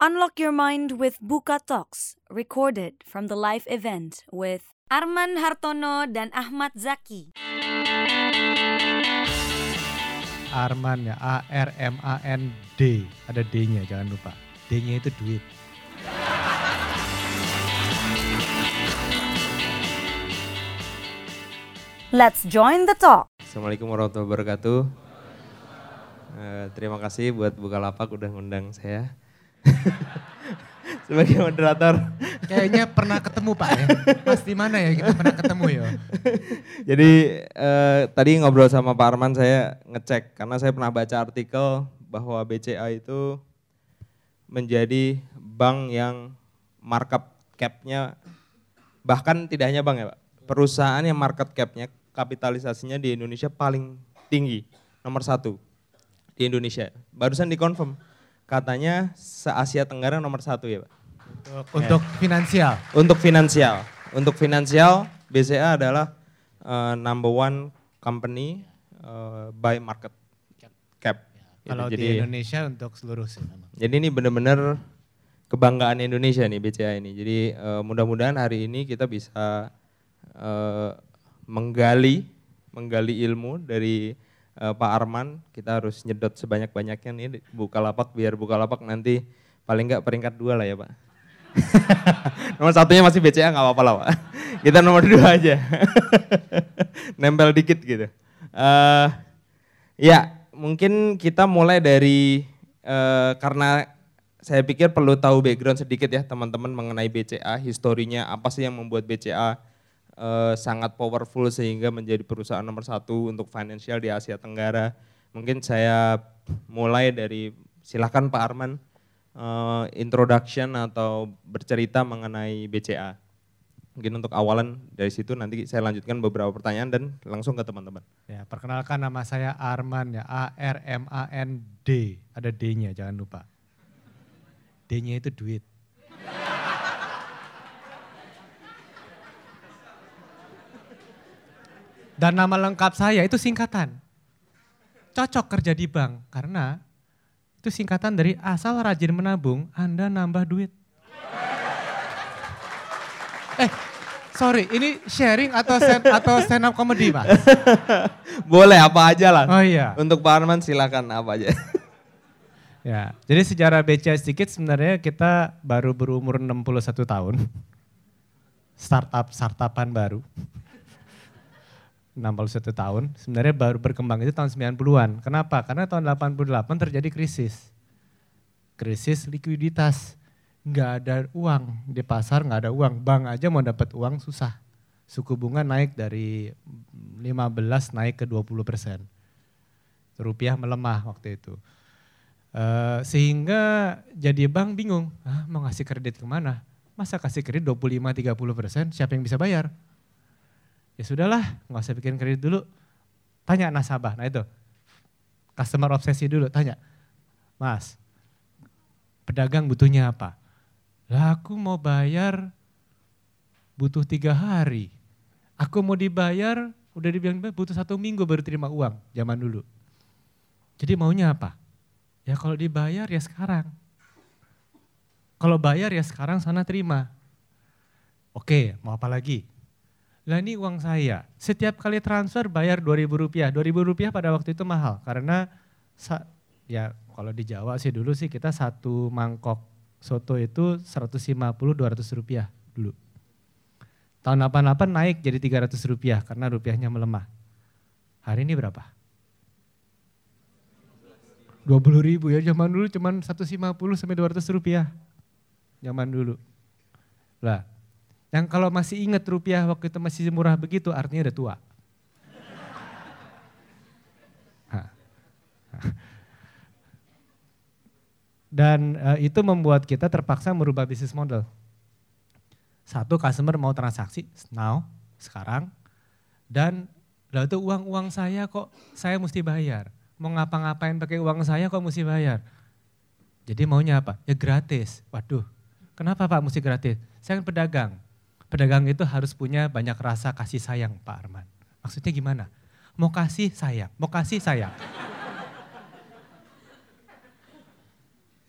Unlock your mind with Buka Talks, recorded from the live event with Arman Hartono dan Ahmad Zaki. Arman ya, A R M A N D. Ada D-nya jangan lupa. D-nya itu duit. Let's join the talk. Assalamualaikum warahmatullahi wabarakatuh. Eh, terima kasih buat Bukalapak udah ngundang saya sebagai moderator. Kayaknya pernah ketemu Pak ya. Mas di mana ya kita pernah ketemu ya? Jadi eh, tadi ngobrol sama Pak Arman saya ngecek karena saya pernah baca artikel bahwa BCA itu menjadi bank yang markup cap-nya bahkan tidak hanya bank ya Pak, perusahaan yang market cap-nya kapitalisasinya di Indonesia paling tinggi, nomor satu di Indonesia. Barusan dikonfirm, katanya se-Asia Tenggara nomor satu ya Pak. Untuk, untuk finansial. Untuk finansial, untuk finansial BCA adalah uh, number one company uh, by market cap. Gitu. Kalau jadi, di Indonesia untuk seluruh sih jadi ini benar-benar kebanggaan Indonesia nih BCA ini. Jadi uh, mudah-mudahan hari ini kita bisa uh, menggali menggali ilmu dari uh, Pak Arman. Kita harus nyedot sebanyak-banyaknya nih di Bukalapak biar Bukalapak nanti paling nggak peringkat dua lah ya Pak. nomor satunya masih BCA nggak apa-apa lah Pak. Kita nomor dua aja. Nempel dikit gitu. Uh, ya mungkin kita mulai dari uh, karena saya pikir perlu tahu background sedikit ya teman-teman mengenai BCA, historinya apa sih yang membuat BCA uh, sangat powerful sehingga menjadi perusahaan nomor satu untuk financial di Asia Tenggara. Mungkin saya mulai dari silakan Pak Arman uh, introduction atau bercerita mengenai BCA. Mungkin untuk awalan dari situ nanti saya lanjutkan beberapa pertanyaan dan langsung ke teman-teman. Ya, perkenalkan nama saya Arman ya, A R M A N D. Ada D-nya jangan lupa. D-nya itu duit. Dan nama lengkap saya itu singkatan. Cocok kerja di bank karena itu singkatan dari asal rajin menabung, Anda nambah duit. Eh, sorry, ini sharing atau stand, atau stand up comedy, Pak? Boleh apa aja lah. Oh iya. Untuk Pak Arman silakan apa aja. Ya, jadi sejarah BCA sedikit sebenarnya kita baru berumur 61 tahun. Startup startupan baru. 61 tahun, sebenarnya baru berkembang itu tahun 90-an. Kenapa? Karena tahun 88 terjadi krisis. Krisis likuiditas. Nggak ada uang di pasar, nggak ada uang. Bank aja mau dapat uang susah. Suku bunga naik dari 15 naik ke 20 persen. Rupiah melemah waktu itu. Uh, sehingga jadi bank bingung, ah, mau ngasih kredit ke mana? Masa kasih kredit 25-30 persen, siapa yang bisa bayar? Ya sudahlah, nggak usah bikin kredit dulu. Tanya nasabah, nah itu. Customer obsesi dulu, tanya. Mas, pedagang butuhnya apa? Lah aku mau bayar butuh tiga hari. Aku mau dibayar, udah dibilang butuh satu minggu baru terima uang, zaman dulu. Jadi maunya apa? Ya kalau dibayar ya sekarang. Kalau bayar ya sekarang sana terima. Oke, mau apa lagi? Lah ini uang saya. Setiap kali transfer bayar 2000 rupiah. 2000 rupiah pada waktu itu mahal karena ya kalau di Jawa sih dulu sih kita satu mangkok soto itu 150-200 rupiah dulu. Tahun 88 naik jadi 300 rupiah karena rupiahnya melemah. Hari ini berapa? 20 ribu ya, zaman dulu cuma 150 sampai 200 rupiah. Zaman dulu. Lah, yang kalau masih ingat rupiah waktu itu masih murah begitu artinya udah tua. Dan uh, itu membuat kita terpaksa merubah bisnis model. Satu, customer mau transaksi now, sekarang. Dan lalu itu uang-uang saya kok saya mesti bayar mau ngapa-ngapain pakai uang saya kok mesti bayar. Jadi maunya apa? Ya gratis. Waduh, kenapa Pak mesti gratis? Saya kan pedagang. Pedagang itu harus punya banyak rasa kasih sayang Pak Arman. Maksudnya gimana? Mau kasih sayang, mau kasih sayang.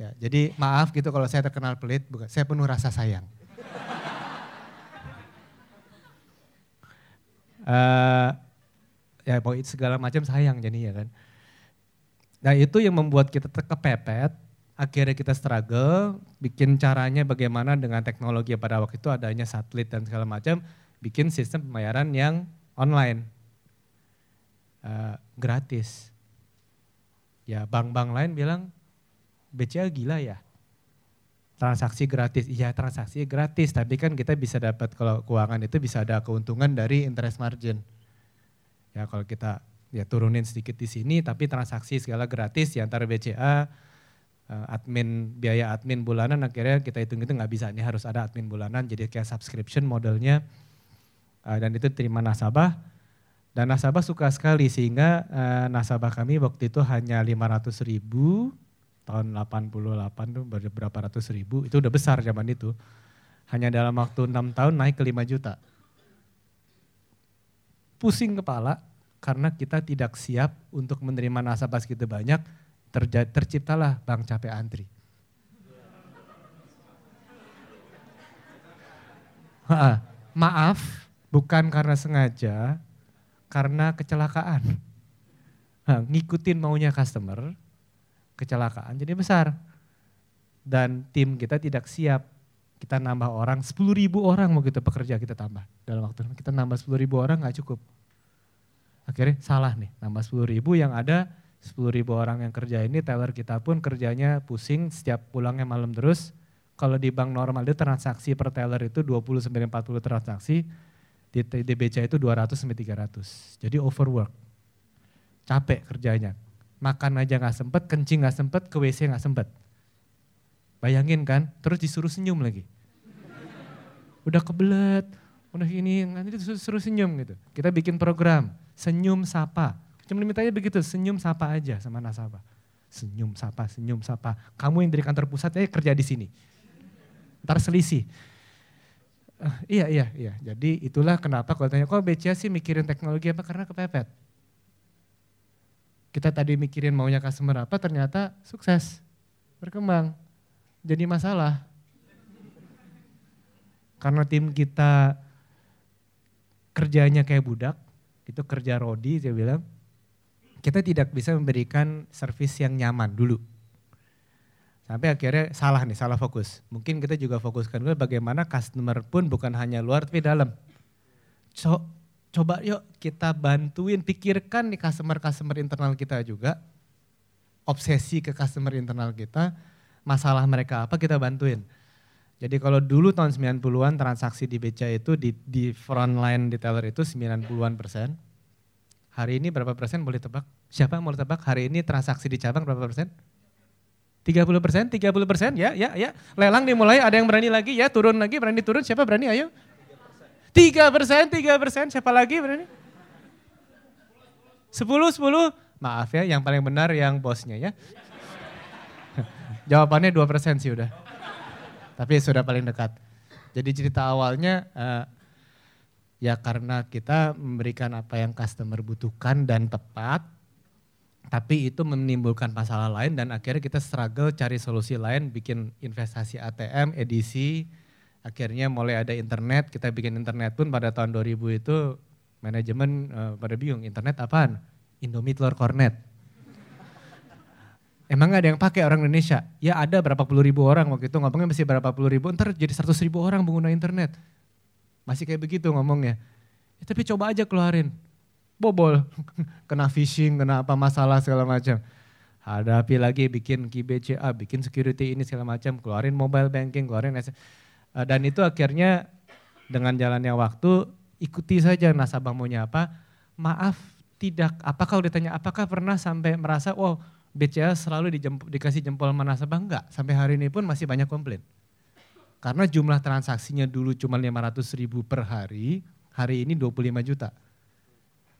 Ya, jadi maaf gitu kalau saya terkenal pelit, bukan. Saya penuh rasa sayang. uh, ya segala macam sayang jadi ya kan. Nah itu yang membuat kita kepepet, akhirnya kita struggle, bikin caranya bagaimana dengan teknologi pada waktu itu adanya satelit dan segala macam, bikin sistem pembayaran yang online, uh, gratis. Ya bank-bank lain bilang BCA gila ya, transaksi gratis, iya transaksi gratis, tapi kan kita bisa dapat kalau keuangan itu bisa ada keuntungan dari interest margin. Ya kalau kita ya turunin sedikit di sini, tapi transaksi segala gratis di antara BCA, admin biaya admin bulanan akhirnya kita hitung itu nggak bisa, ini harus ada admin bulanan, jadi kayak subscription modelnya, eh, dan itu terima nasabah. Dan nasabah suka sekali sehingga uh, nasabah kami waktu itu hanya 500 ribu tahun 88 tuh berapa ratus ribu, itu udah besar zaman itu. Hanya dalam waktu enam tahun naik ke 5 juta. Pusing kepala karena kita tidak siap untuk menerima nasabah segitu banyak, terja, terciptalah bank capek antri. Ha, maaf, bukan karena sengaja, karena kecelakaan. Nah, ngikutin maunya customer, kecelakaan jadi besar. Dan tim kita tidak siap. Kita nambah orang, 10 ribu orang mau kita pekerja kita tambah. Dalam waktu kita nambah 10 ribu orang gak cukup. Akhirnya salah nih, nambah 10 ribu yang ada 10 ribu orang yang kerja ini, teller kita pun kerjanya pusing, setiap pulangnya malam terus. Kalau di bank normal itu transaksi per teller itu 20 sampai 40 transaksi, di, BCA itu 200 sampai 300. Jadi overwork. Capek kerjanya makan aja nggak sempet, kencing nggak sempet, ke WC nggak sempet. Bayangin kan, terus disuruh senyum lagi. Udah kebelet, udah ini, nanti disuruh senyum gitu. Kita bikin program, senyum sapa. Cuma dimintanya begitu, senyum sapa aja sama nasabah. Senyum sapa, senyum sapa. Kamu yang dari kantor pusat, eh kerja di sini. Ntar selisih. Uh, iya, iya, iya. Jadi itulah kenapa kalau tanya, kok BCA sih mikirin teknologi apa? Karena kepepet kita tadi mikirin maunya customer apa, ternyata sukses, berkembang, jadi masalah. Karena tim kita kerjanya kayak budak, itu kerja rodi saya bilang, kita tidak bisa memberikan service yang nyaman dulu. Sampai akhirnya salah nih, salah fokus. Mungkin kita juga fokuskan dulu bagaimana customer pun bukan hanya luar tapi dalam. So, coba yuk kita bantuin, pikirkan nih customer-customer internal kita juga, obsesi ke customer internal kita, masalah mereka apa kita bantuin. Jadi kalau dulu tahun 90-an transaksi di BCA itu di, di front line retailer itu 90-an persen. Hari ini berapa persen boleh tebak? Siapa yang mau tebak hari ini transaksi di cabang berapa persen? 30 persen, 30 persen, ya, ya, ya. Lelang dimulai, ada yang berani lagi, ya turun lagi, berani turun, siapa berani, ayo. Tiga persen, tiga persen, siapa lagi berani? Sepuluh, sepuluh. Maaf ya, yang paling benar yang bosnya ya. Jawabannya dua persen sih udah. Tapi sudah paling dekat. Jadi cerita awalnya uh, ya karena kita memberikan apa yang customer butuhkan dan tepat, tapi itu menimbulkan masalah lain dan akhirnya kita struggle cari solusi lain, bikin investasi ATM, edisi, akhirnya mulai ada internet, kita bikin internet pun pada tahun 2000 itu manajemen uh, pada bingung, internet apaan? Indomie telur kornet. Emang ada yang pakai orang Indonesia? Ya ada berapa puluh ribu orang waktu itu ngomongnya masih berapa puluh ribu, ntar jadi seratus ribu orang pengguna internet. Masih kayak begitu ngomongnya. Ya, tapi coba aja keluarin. Bobol, kena phishing, kena apa masalah segala macam. Hadapi lagi bikin KBCA, bikin security ini segala macam, keluarin mobile banking, keluarin Eh, dan itu akhirnya dengan jalannya waktu ikuti saja nasabah maunya apa. Maaf tidak, apakah udah tanya apakah pernah sampai merasa wow BCA selalu dikasih jempol sama nasabah? Enggak, sampai hari ini pun masih banyak komplain. Karena jumlah transaksinya dulu cuma 500 ribu per hari, hari ini 25 juta.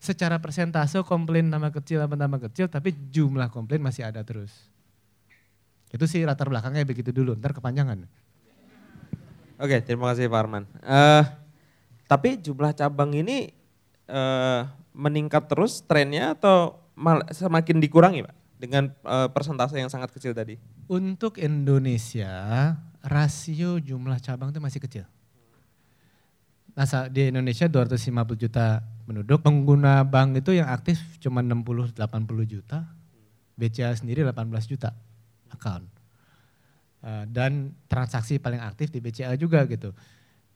Secara persentase komplain nama kecil apa nama kecil, tapi jumlah komplain masih ada terus. Itu sih latar belakangnya begitu dulu, ntar kepanjangan. Oke, terima kasih Pak Arman. Uh, tapi jumlah cabang ini uh, meningkat terus trennya atau mal, semakin dikurangi Pak? dengan uh, persentase yang sangat kecil tadi? Untuk Indonesia, rasio jumlah cabang itu masih kecil. Nah, di Indonesia 250 juta penduduk, pengguna bank itu yang aktif cuma 60-80 juta, BCA sendiri 18 juta account. Uh, dan transaksi paling aktif di BCA juga gitu.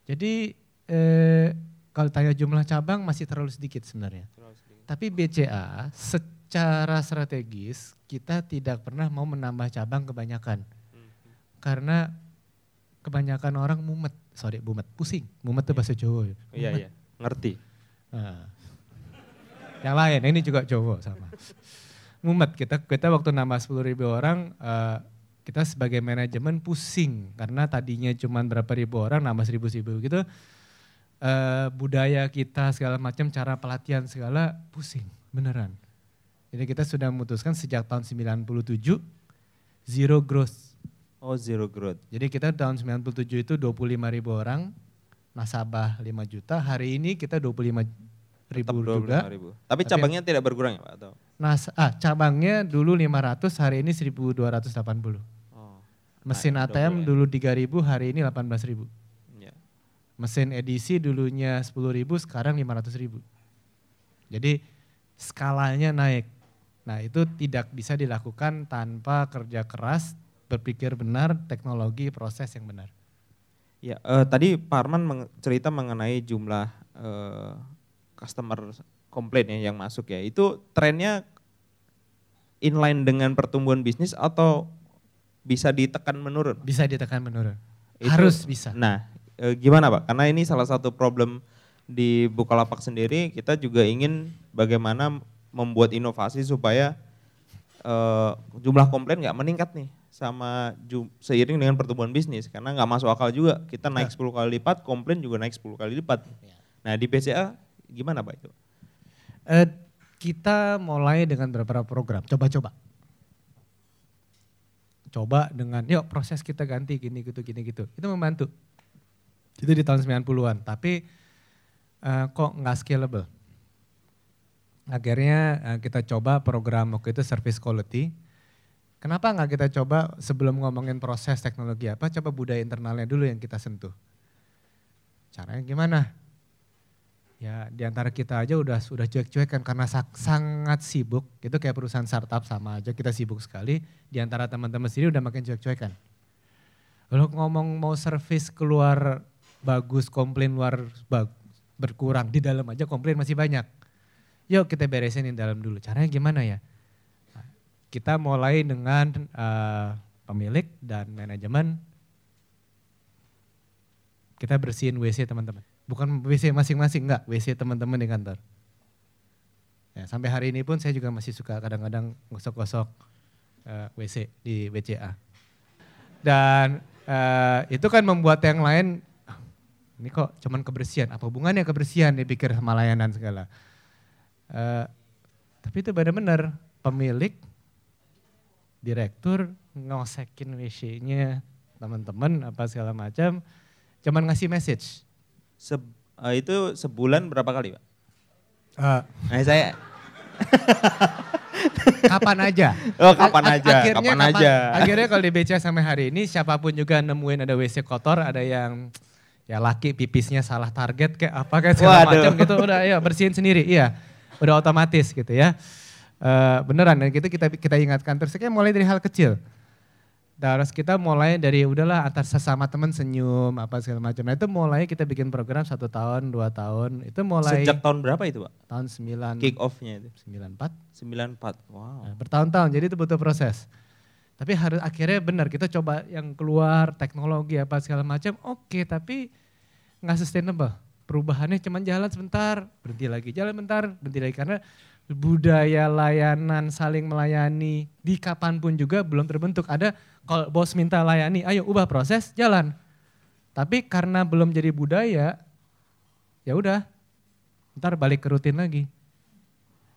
Jadi eh, kalau tanya jumlah cabang masih terlalu sedikit sebenarnya. Terlalu sedikit. Tapi BCA secara strategis kita tidak pernah mau menambah cabang kebanyakan. Hmm. Karena kebanyakan orang mumet, sorry mumet, pusing. Mumet itu bahasa Jawa. Ya. Iya iya, ngerti. Nah. Yang lain, ini juga Jawa sama. mumet, kita kita waktu nambah 10 ribu orang, uh, kita sebagai manajemen pusing. Karena tadinya cuma berapa ribu orang, nambah seribu-seribu gitu. Uh, budaya kita segala macam, cara pelatihan segala pusing, beneran. Jadi kita sudah memutuskan sejak tahun 97, zero growth Oh zero growth. Jadi kita tahun 97 itu 25 ribu orang, nasabah 5 juta, hari ini kita 25 ribu Tetap juga. Ribu. Tapi cabangnya Tapi, tidak berkurang ya Pak? Atau? Nas ah, cabangnya dulu 500, hari ini 1280. Oh, Mesin nah, ATM ya. dulu 3000, hari ini 18000. Ya. Mesin edisi dulunya 10000, sekarang 500000. Jadi skalanya naik. Nah itu tidak bisa dilakukan tanpa kerja keras, berpikir benar, teknologi, proses yang benar. Ya, uh, tadi Pak Arman meng cerita mengenai jumlah uh, customer komplain ya yang masuk ya. Itu trennya inline dengan pertumbuhan bisnis atau bisa ditekan menurun? Bisa ditekan menurun. Itu, Harus bisa. Nah, e, gimana Pak? Karena ini salah satu problem di Bukalapak sendiri, kita juga ingin bagaimana membuat inovasi supaya e, jumlah komplain nggak meningkat nih sama seiring dengan pertumbuhan bisnis. Karena nggak masuk akal juga. Kita naik ya. 10 kali lipat komplain juga naik 10 kali lipat. Ya. nah di PCA gimana pak itu? Uh, kita mulai dengan beberapa program. Coba-coba. Coba dengan yuk proses kita ganti gini gitu gini gitu. Itu membantu. Itu di tahun 90-an tapi uh, kok nggak scalable? Akhirnya uh, kita coba program waktu itu service quality Kenapa nggak kita coba sebelum ngomongin proses teknologi apa, coba budaya internalnya dulu yang kita sentuh. Caranya gimana? Ya di antara kita aja udah sudah cuek-cuek kan karena sangat sibuk. Itu kayak perusahaan startup sama aja kita sibuk sekali. Di antara teman-teman sendiri udah makin cuek-cuekan. Kalau ngomong mau service keluar bagus, komplain luar berkurang, di dalam aja komplain masih banyak. Yuk kita beresin di dalam dulu. Caranya gimana ya? Kita mulai dengan uh, pemilik dan manajemen. Kita bersihin WC teman-teman. Bukan WC masing-masing, enggak. WC teman-teman di kantor. Ya, sampai hari ini pun saya juga masih suka kadang-kadang gosok-gosok uh, eh, WC di WCA. Dan uh, itu kan membuat yang lain, ah, ini kok cuman kebersihan, apa hubungannya kebersihan dipikir sama layanan segala. Uh, tapi itu benar-benar pemilik direktur ngosekin WC-nya teman-teman apa segala macam, cuman ngasih message. Se uh, itu sebulan berapa kali pak? Uh, nah, saya kapan aja. Oh kapan aja, akhirnya, kapan, kapan aja. Akhirnya kalau di BCA sampai hari ini siapa pun juga nemuin ada WC kotor, ada yang ya laki pipisnya salah target kayak apa kayak segala macam gitu udah ya bersihin sendiri iya udah otomatis gitu ya uh, beneran dan kita kita kita ingatkan terus kayak mulai dari hal kecil terus kita mulai dari udahlah antar sesama teman senyum apa segala macam. Nah itu mulai kita bikin program satu tahun, dua tahun. Itu mulai. Sejak tahun berapa itu pak? Tahun sembilan. Kick offnya itu? Sembilan empat. Sembilan empat, wow. Nah, bertahun-tahun, jadi itu butuh proses. Tapi harus akhirnya benar kita coba yang keluar teknologi apa segala macam. Oke, tapi nggak sustainable. Perubahannya cuma jalan sebentar, berhenti lagi, jalan bentar, berhenti lagi karena budaya layanan saling melayani di kapan pun juga belum terbentuk. Ada kalau bos minta layani, ayo ubah proses, jalan. Tapi karena belum jadi budaya, ya udah, ntar balik ke rutin lagi.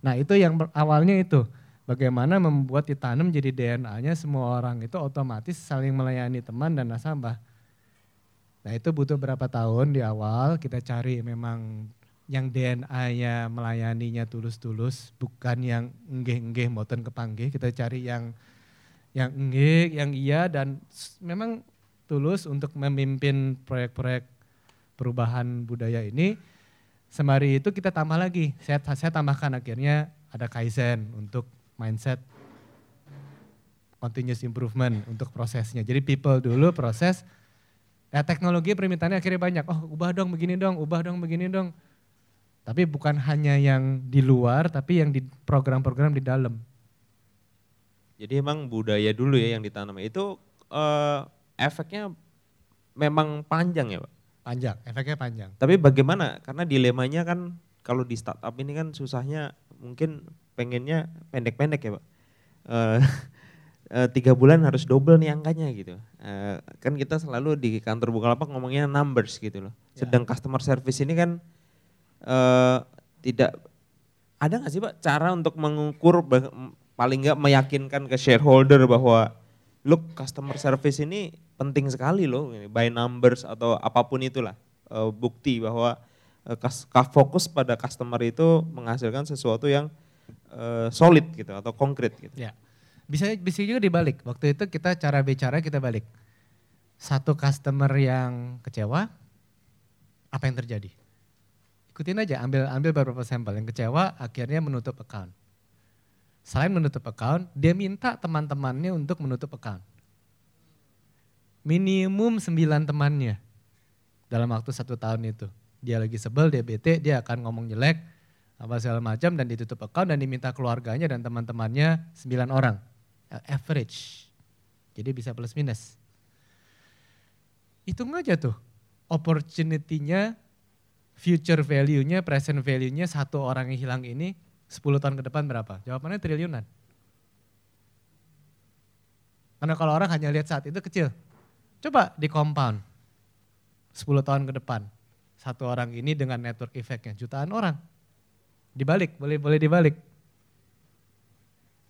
Nah itu yang awalnya itu, bagaimana membuat ditanam jadi DNA-nya semua orang itu otomatis saling melayani teman dan nasabah. Nah itu butuh berapa tahun di awal kita cari memang yang DNA-nya melayaninya tulus-tulus, bukan yang enggeh-enggeh moten kepanggih, kita cari yang yang enggeh, yang iya dan memang tulus untuk memimpin proyek-proyek perubahan budaya ini. Semari itu kita tambah lagi, saya, saya tambahkan akhirnya ada Kaizen untuk mindset continuous improvement untuk prosesnya. Jadi people dulu proses, ya teknologi permintaannya akhirnya banyak. Oh ubah dong begini dong, ubah dong begini dong tapi bukan hanya yang di luar, tapi yang di program-program di dalam. Jadi emang budaya dulu ya yang ditanam. Itu uh, efeknya memang panjang ya Pak? Panjang, efeknya panjang. Tapi bagaimana? Karena dilemanya kan kalau di startup ini kan susahnya mungkin pengennya pendek-pendek ya Pak. Uh, tiga bulan harus double nih angkanya gitu. Uh, kan kita selalu di kantor Bukalapak ngomongnya numbers gitu loh. Ya. Sedang ya. customer service ini kan uh, tidak ada nggak sih pak cara untuk mengukur paling nggak meyakinkan ke shareholder bahwa look customer service ini penting sekali loh by numbers atau apa pun itulah uh, bukti bahwa uh, fokus pada customer itu menghasilkan sesuatu yang uh, solid gitu atau konkret gitu. Ya. Bisa bisa juga dibalik. Waktu itu kita cara bicara kita balik. Satu customer yang kecewa, apa yang terjadi? Ikutin aja, ambil ambil beberapa sampel. Yang kecewa akhirnya menutup account. Selain menutup account, dia minta teman-temannya untuk menutup account. Minimum 9 temannya dalam waktu satu tahun itu. Dia lagi sebel, dia bete, dia akan ngomong jelek, apa segala macam dan ditutup account dan diminta keluarganya dan teman-temannya 9 orang. Average. Jadi bisa plus minus. Hitung aja tuh, opportunity-nya future value-nya, present value-nya satu orang yang hilang ini 10 tahun ke depan berapa? Jawabannya triliunan. Karena kalau orang hanya lihat saat itu kecil. Coba di compound 10 tahun ke depan. Satu orang ini dengan network effect-nya jutaan orang. Dibalik, boleh boleh dibalik.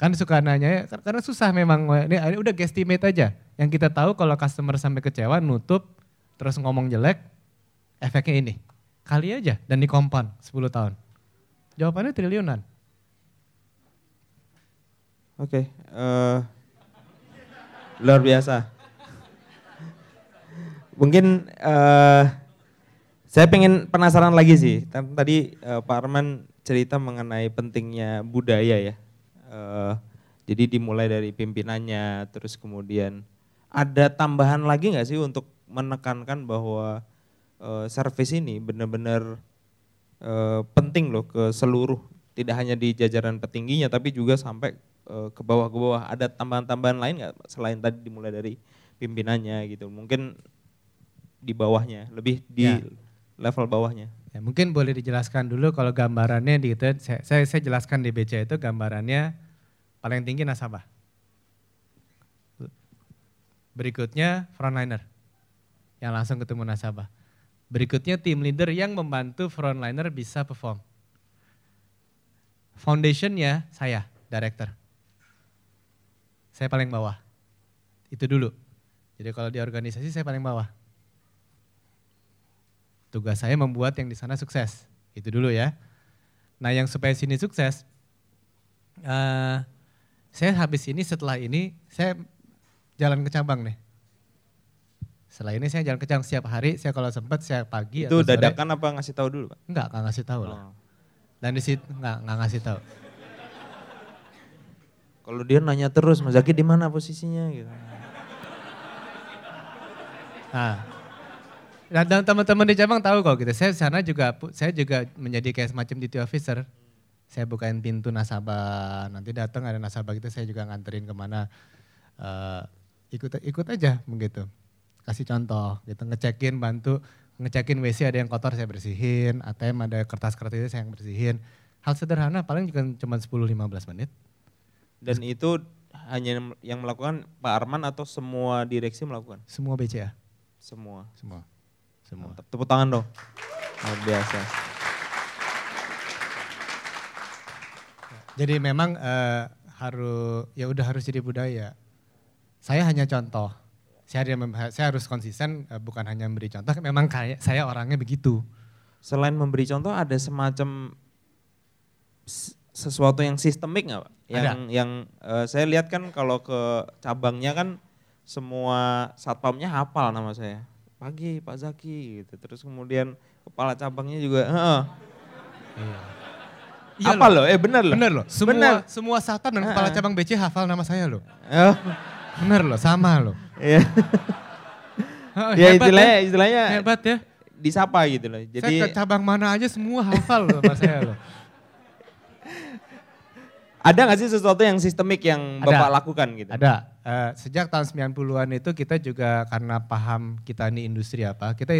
Kan suka nanya, karena susah memang. Ini, ini udah guesstimate aja. Yang kita tahu kalau customer sampai kecewa, nutup, terus ngomong jelek, efeknya ini. Kali aja dan di kompan 10 tahun. Jawabannya triliunan. Oke, okay, uh, eh, luar biasa. Mungkin uh, saya pengen penasaran lagi sih. Tadi uh, Pak Arman cerita mengenai pentingnya budaya ya. Uh, jadi dimulai dari pimpinannya, terus kemudian ada tambahan lagi nggak sih untuk menekankan bahwa uh, service ini benar-benar uh, penting loh ke seluruh tidak hanya di jajaran petingginya tapi juga sampai uh, ke bawah ke bawah ada tambahan-tambahan lain nggak selain tadi dimulai dari pimpinannya gitu? Mungkin di bawahnya lebih di ya. level bawahnya. Ya, mungkin boleh dijelaskan dulu kalau gambarannya di itu saya, saya, saya jelaskan di BCA itu gambarannya paling tinggi nasabah. Berikutnya frontliner yang langsung ketemu nasabah Berikutnya tim leader yang membantu frontliner bisa perform. Foundationnya saya, director. Saya paling bawah. Itu dulu. Jadi kalau di organisasi saya paling bawah. Tugas saya membuat yang di sana sukses. Itu dulu ya. Nah yang supaya sini sukses, uh, saya habis ini setelah ini saya jalan ke cabang nih setelah ini saya jalan kejang setiap hari, saya kalau sempat saya pagi Itu dadakan apa ngasih tahu dulu, Pak? Enggak, enggak ngasih tahu oh. lah. Dan di situ enggak, enggak ngasih tahu. Kalau dia nanya terus, Mas Zaki di mana posisinya gitu. Nah, dan teman-teman di cabang tahu kok gitu. Saya sana juga saya juga menjadi kayak semacam duty officer. Saya bukain pintu nasabah, nanti datang ada nasabah gitu saya juga nganterin ke mana. Uh, ikut ikut aja begitu kasih contoh gitu. Ngecekin bantu ngecekin WC ada yang kotor saya bersihin. ATM ada kertas-kertas itu saya yang bersihin. Hal sederhana paling juga cuma 10-15 menit. Dan itu hanya yang melakukan Pak Arman atau semua direksi melakukan? Semua BCA semua. Semua. Semua. Mantap. tepuk tangan dong. Luar biasa. Jadi memang uh, harus ya udah harus jadi budaya. Saya hanya contoh saya, saya harus konsisten eh, bukan hanya memberi contoh, memang kayak saya orangnya begitu. selain memberi contoh ada semacam sesuatu yang sistemik nggak pak? Yang ada. yang uh, saya lihat kan kalau ke cabangnya kan semua satpamnya hafal nama saya. Pagi Pak Zaki gitu. Terus kemudian kepala cabangnya juga. Uh, iya. Iya apa loh. loh? Eh benar loh. Benar loh. Semua bener. semua satpam dan kepala cabang BC hafal nama saya loh. Benar loh, sama loh. Iya. oh, ya istilahnya, ya. istilahnya hebat ya. Disapa gitu loh. Jadi saya ke cabang mana aja semua hafal loh sama saya loh. Ada gak sih sesuatu yang sistemik yang ada, Bapak lakukan gitu? Ada. Uh, sejak tahun 90-an itu kita juga karena paham kita ini industri apa, kita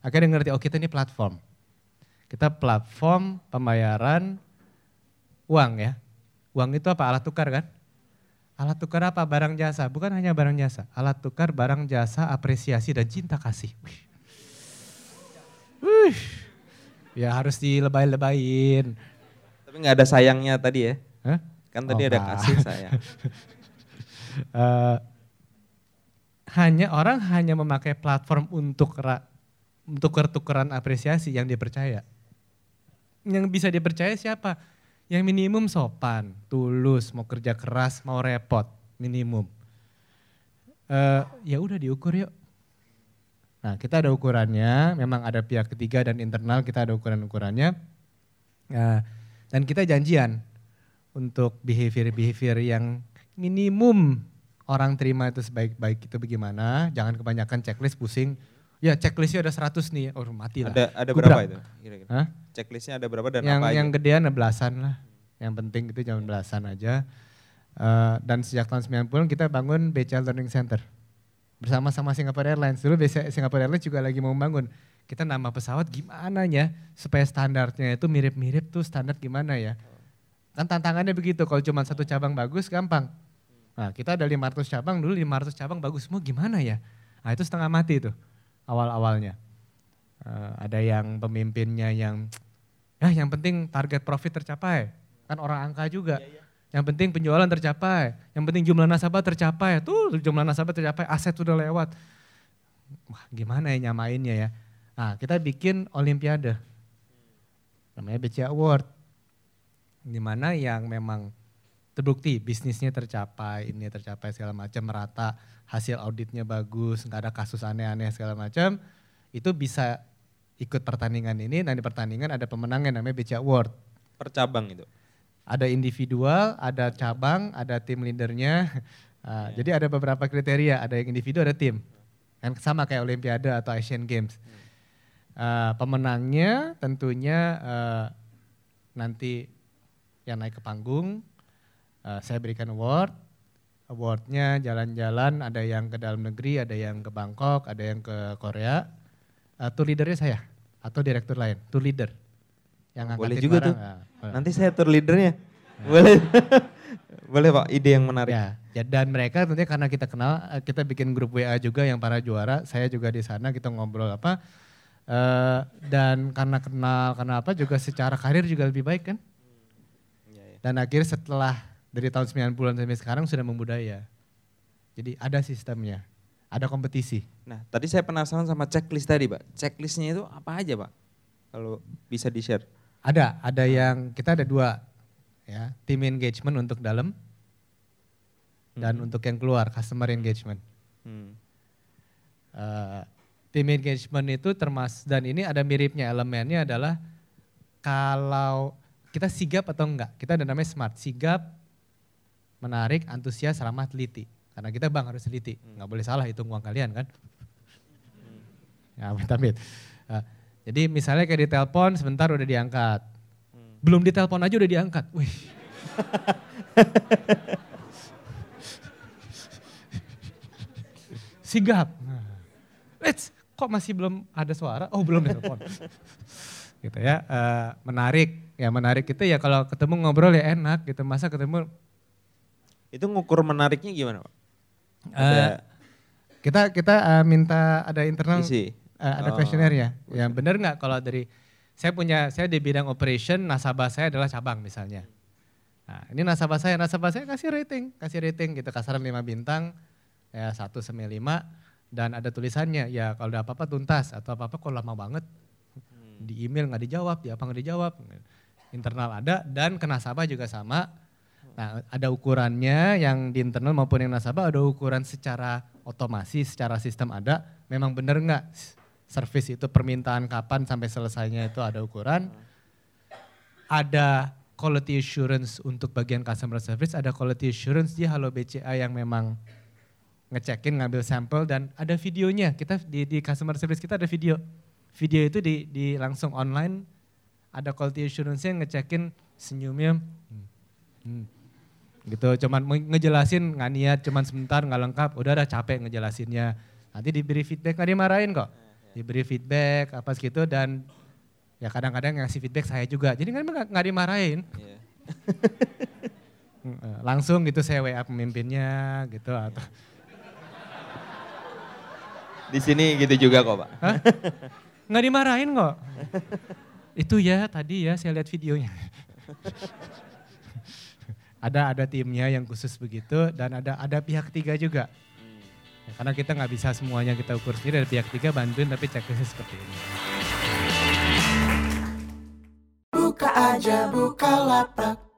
akhirnya ngerti oh kita ini platform. Kita platform pembayaran uang ya. Uang itu apa? Alat tukar kan? Alat tukar apa? Barang jasa. Bukan hanya barang jasa. Alat tukar barang jasa, apresiasi dan cinta kasih. Wih. Wih. Ya harus dilebay-lebayin. Tapi nggak ada sayangnya tadi ya? Hah? Kan tadi oh, ada kasih saya. uh, hanya orang hanya memakai platform untuk untuk tukeran apresiasi yang dipercaya. Yang bisa dipercaya siapa? Yang minimum sopan, tulus, mau kerja keras, mau repot, minimum. Uh, ya udah diukur yuk. Nah kita ada ukurannya, memang ada pihak ketiga dan internal kita ada ukuran-ukurannya. Uh, dan kita janjian, untuk behavior-behavior yang minimum orang terima itu sebaik-baik itu bagaimana. Jangan kebanyakan checklist pusing. Ya checklistnya ada 100 nih, oh mati lah. Ada, ada berapa itu? Kira-kira. Checklistnya ada berapa dan yang, apa Yang gedean ada belasan lah. Yang penting itu jangan belasan aja. Uh, dan sejak tahun 90 kita bangun BCL Learning Center. Bersama sama Singapore Airlines. Dulu Singapore Airlines juga lagi mau bangun. Kita nama pesawat gimana ya supaya standarnya itu mirip-mirip tuh standar gimana ya. Kan tantangannya begitu, kalau cuma satu cabang bagus gampang. Nah kita ada 500 cabang, dulu 500 cabang bagus semua gimana ya? Nah itu setengah mati tuh awal-awalnya. Uh, ada yang pemimpinnya yang, ya yang penting target profit tercapai. Kan orang angka juga. Iya, iya. Yang penting penjualan tercapai, yang penting jumlah nasabah tercapai. Tuh jumlah nasabah tercapai, aset sudah lewat. Wah gimana ya nyamainnya ya. Nah kita bikin olimpiade. Namanya BCA Award di mana yang memang terbukti bisnisnya tercapai, ini tercapai segala macam merata, hasil auditnya bagus, nggak ada kasus aneh-aneh segala macam, itu bisa ikut pertandingan ini. Nah di pertandingan ada pemenangnya namanya BC Award. Per cabang itu? Ada individual, ada cabang, ada tim leadernya. Nah, ya. Jadi ada beberapa kriteria, ada yang individu, ada tim. Kan sama kayak Olimpiade atau Asian Games. Uh, pemenangnya tentunya uh, nanti yang naik ke panggung, uh, saya berikan award. Awardnya jalan-jalan, ada yang ke dalam negeri, ada yang ke Bangkok, ada yang ke Korea. Uh, tour leadernya saya atau direktur lain, tour leader. Yang Boleh juga barang, tuh. Uh, Nanti saya tour leadernya. Uh. Boleh. Boleh Pak, ide yang menarik. Ya, ya, dan mereka tentunya karena kita kenal, kita bikin grup WA juga yang para juara, saya juga di sana kita ngobrol apa. Uh, dan karena kenal, karena apa juga secara karir juga lebih baik kan. Dan akhirnya setelah dari tahun 90-an sampai sekarang sudah membudaya. Jadi ada sistemnya, ada kompetisi. Nah tadi saya penasaran sama checklist tadi Pak. Checklistnya itu apa aja Pak? Kalau bisa di-share. Ada, ada yang, kita ada dua. ya Team engagement untuk dalam dan hmm. untuk yang keluar, customer engagement. Hmm. Uh, team engagement itu termas dan ini ada miripnya elemennya adalah kalau kita sigap atau enggak. Kita ada namanya smart, sigap, menarik, antusias, ramah, teliti. Karena kita bang harus teliti, hmm. nggak boleh salah hitung uang kalian kan. Ya amit amit. Uh, jadi misalnya kayak di telepon sebentar udah diangkat. Hmm. Belum di telepon aja udah diangkat. Wih. Sigap. Let's, kok masih belum ada suara? Oh belum telepon. gitu ya, uh, menarik, ya menarik itu ya kalau ketemu ngobrol ya enak gitu masa ketemu itu ngukur menariknya gimana pak? Uh, kita kita uh, minta ada internal Isi. Uh, ada oh. ya yang benar nggak kalau dari saya punya saya di bidang operation nasabah saya adalah cabang misalnya nah ini nasabah saya nasabah saya kasih rating kasih rating gitu kasaran 5 bintang ya satu sampai lima dan ada tulisannya ya kalau ada apa-apa tuntas atau apa-apa kok lama banget Di email nggak dijawab, di apa nggak dijawab. Internal ada dan ke nasabah juga sama. Nah ada ukurannya yang di internal maupun yang nasabah ada ukuran secara otomasi, secara sistem ada. Memang benar nggak service itu permintaan kapan sampai selesainya itu ada ukuran. Ada quality assurance untuk bagian customer service, ada quality assurance di Halo BCA yang memang ngecekin, ngambil sampel dan ada videonya. Kita di, di customer service kita ada video. Video itu di, di langsung online ada quality assurance-nya ngecekin senyumnya. Hmm, hmm, gitu. Cuman ngejelasin nggak niat cuman sebentar nggak lengkap udah ada capek ngejelasinnya. Nanti diberi feedback nggak dimarahin kok. Diberi feedback apa segitu dan ya kadang-kadang ngasih feedback saya juga. Jadi nggak nggak dimarahin. Yeah. langsung gitu saya wa pemimpinnya gitu atau di sini gitu juga kok pak. Nggak dimarahin kok. Itu ya tadi ya saya lihat videonya ada ada timnya yang khusus begitu dan ada ada pihak ketiga juga. Ya, karena kita nggak bisa semuanya kita ukur sendiri, ada pihak ketiga bantuin tapi checklistnya seperti ini. Buka aja, buka lapak.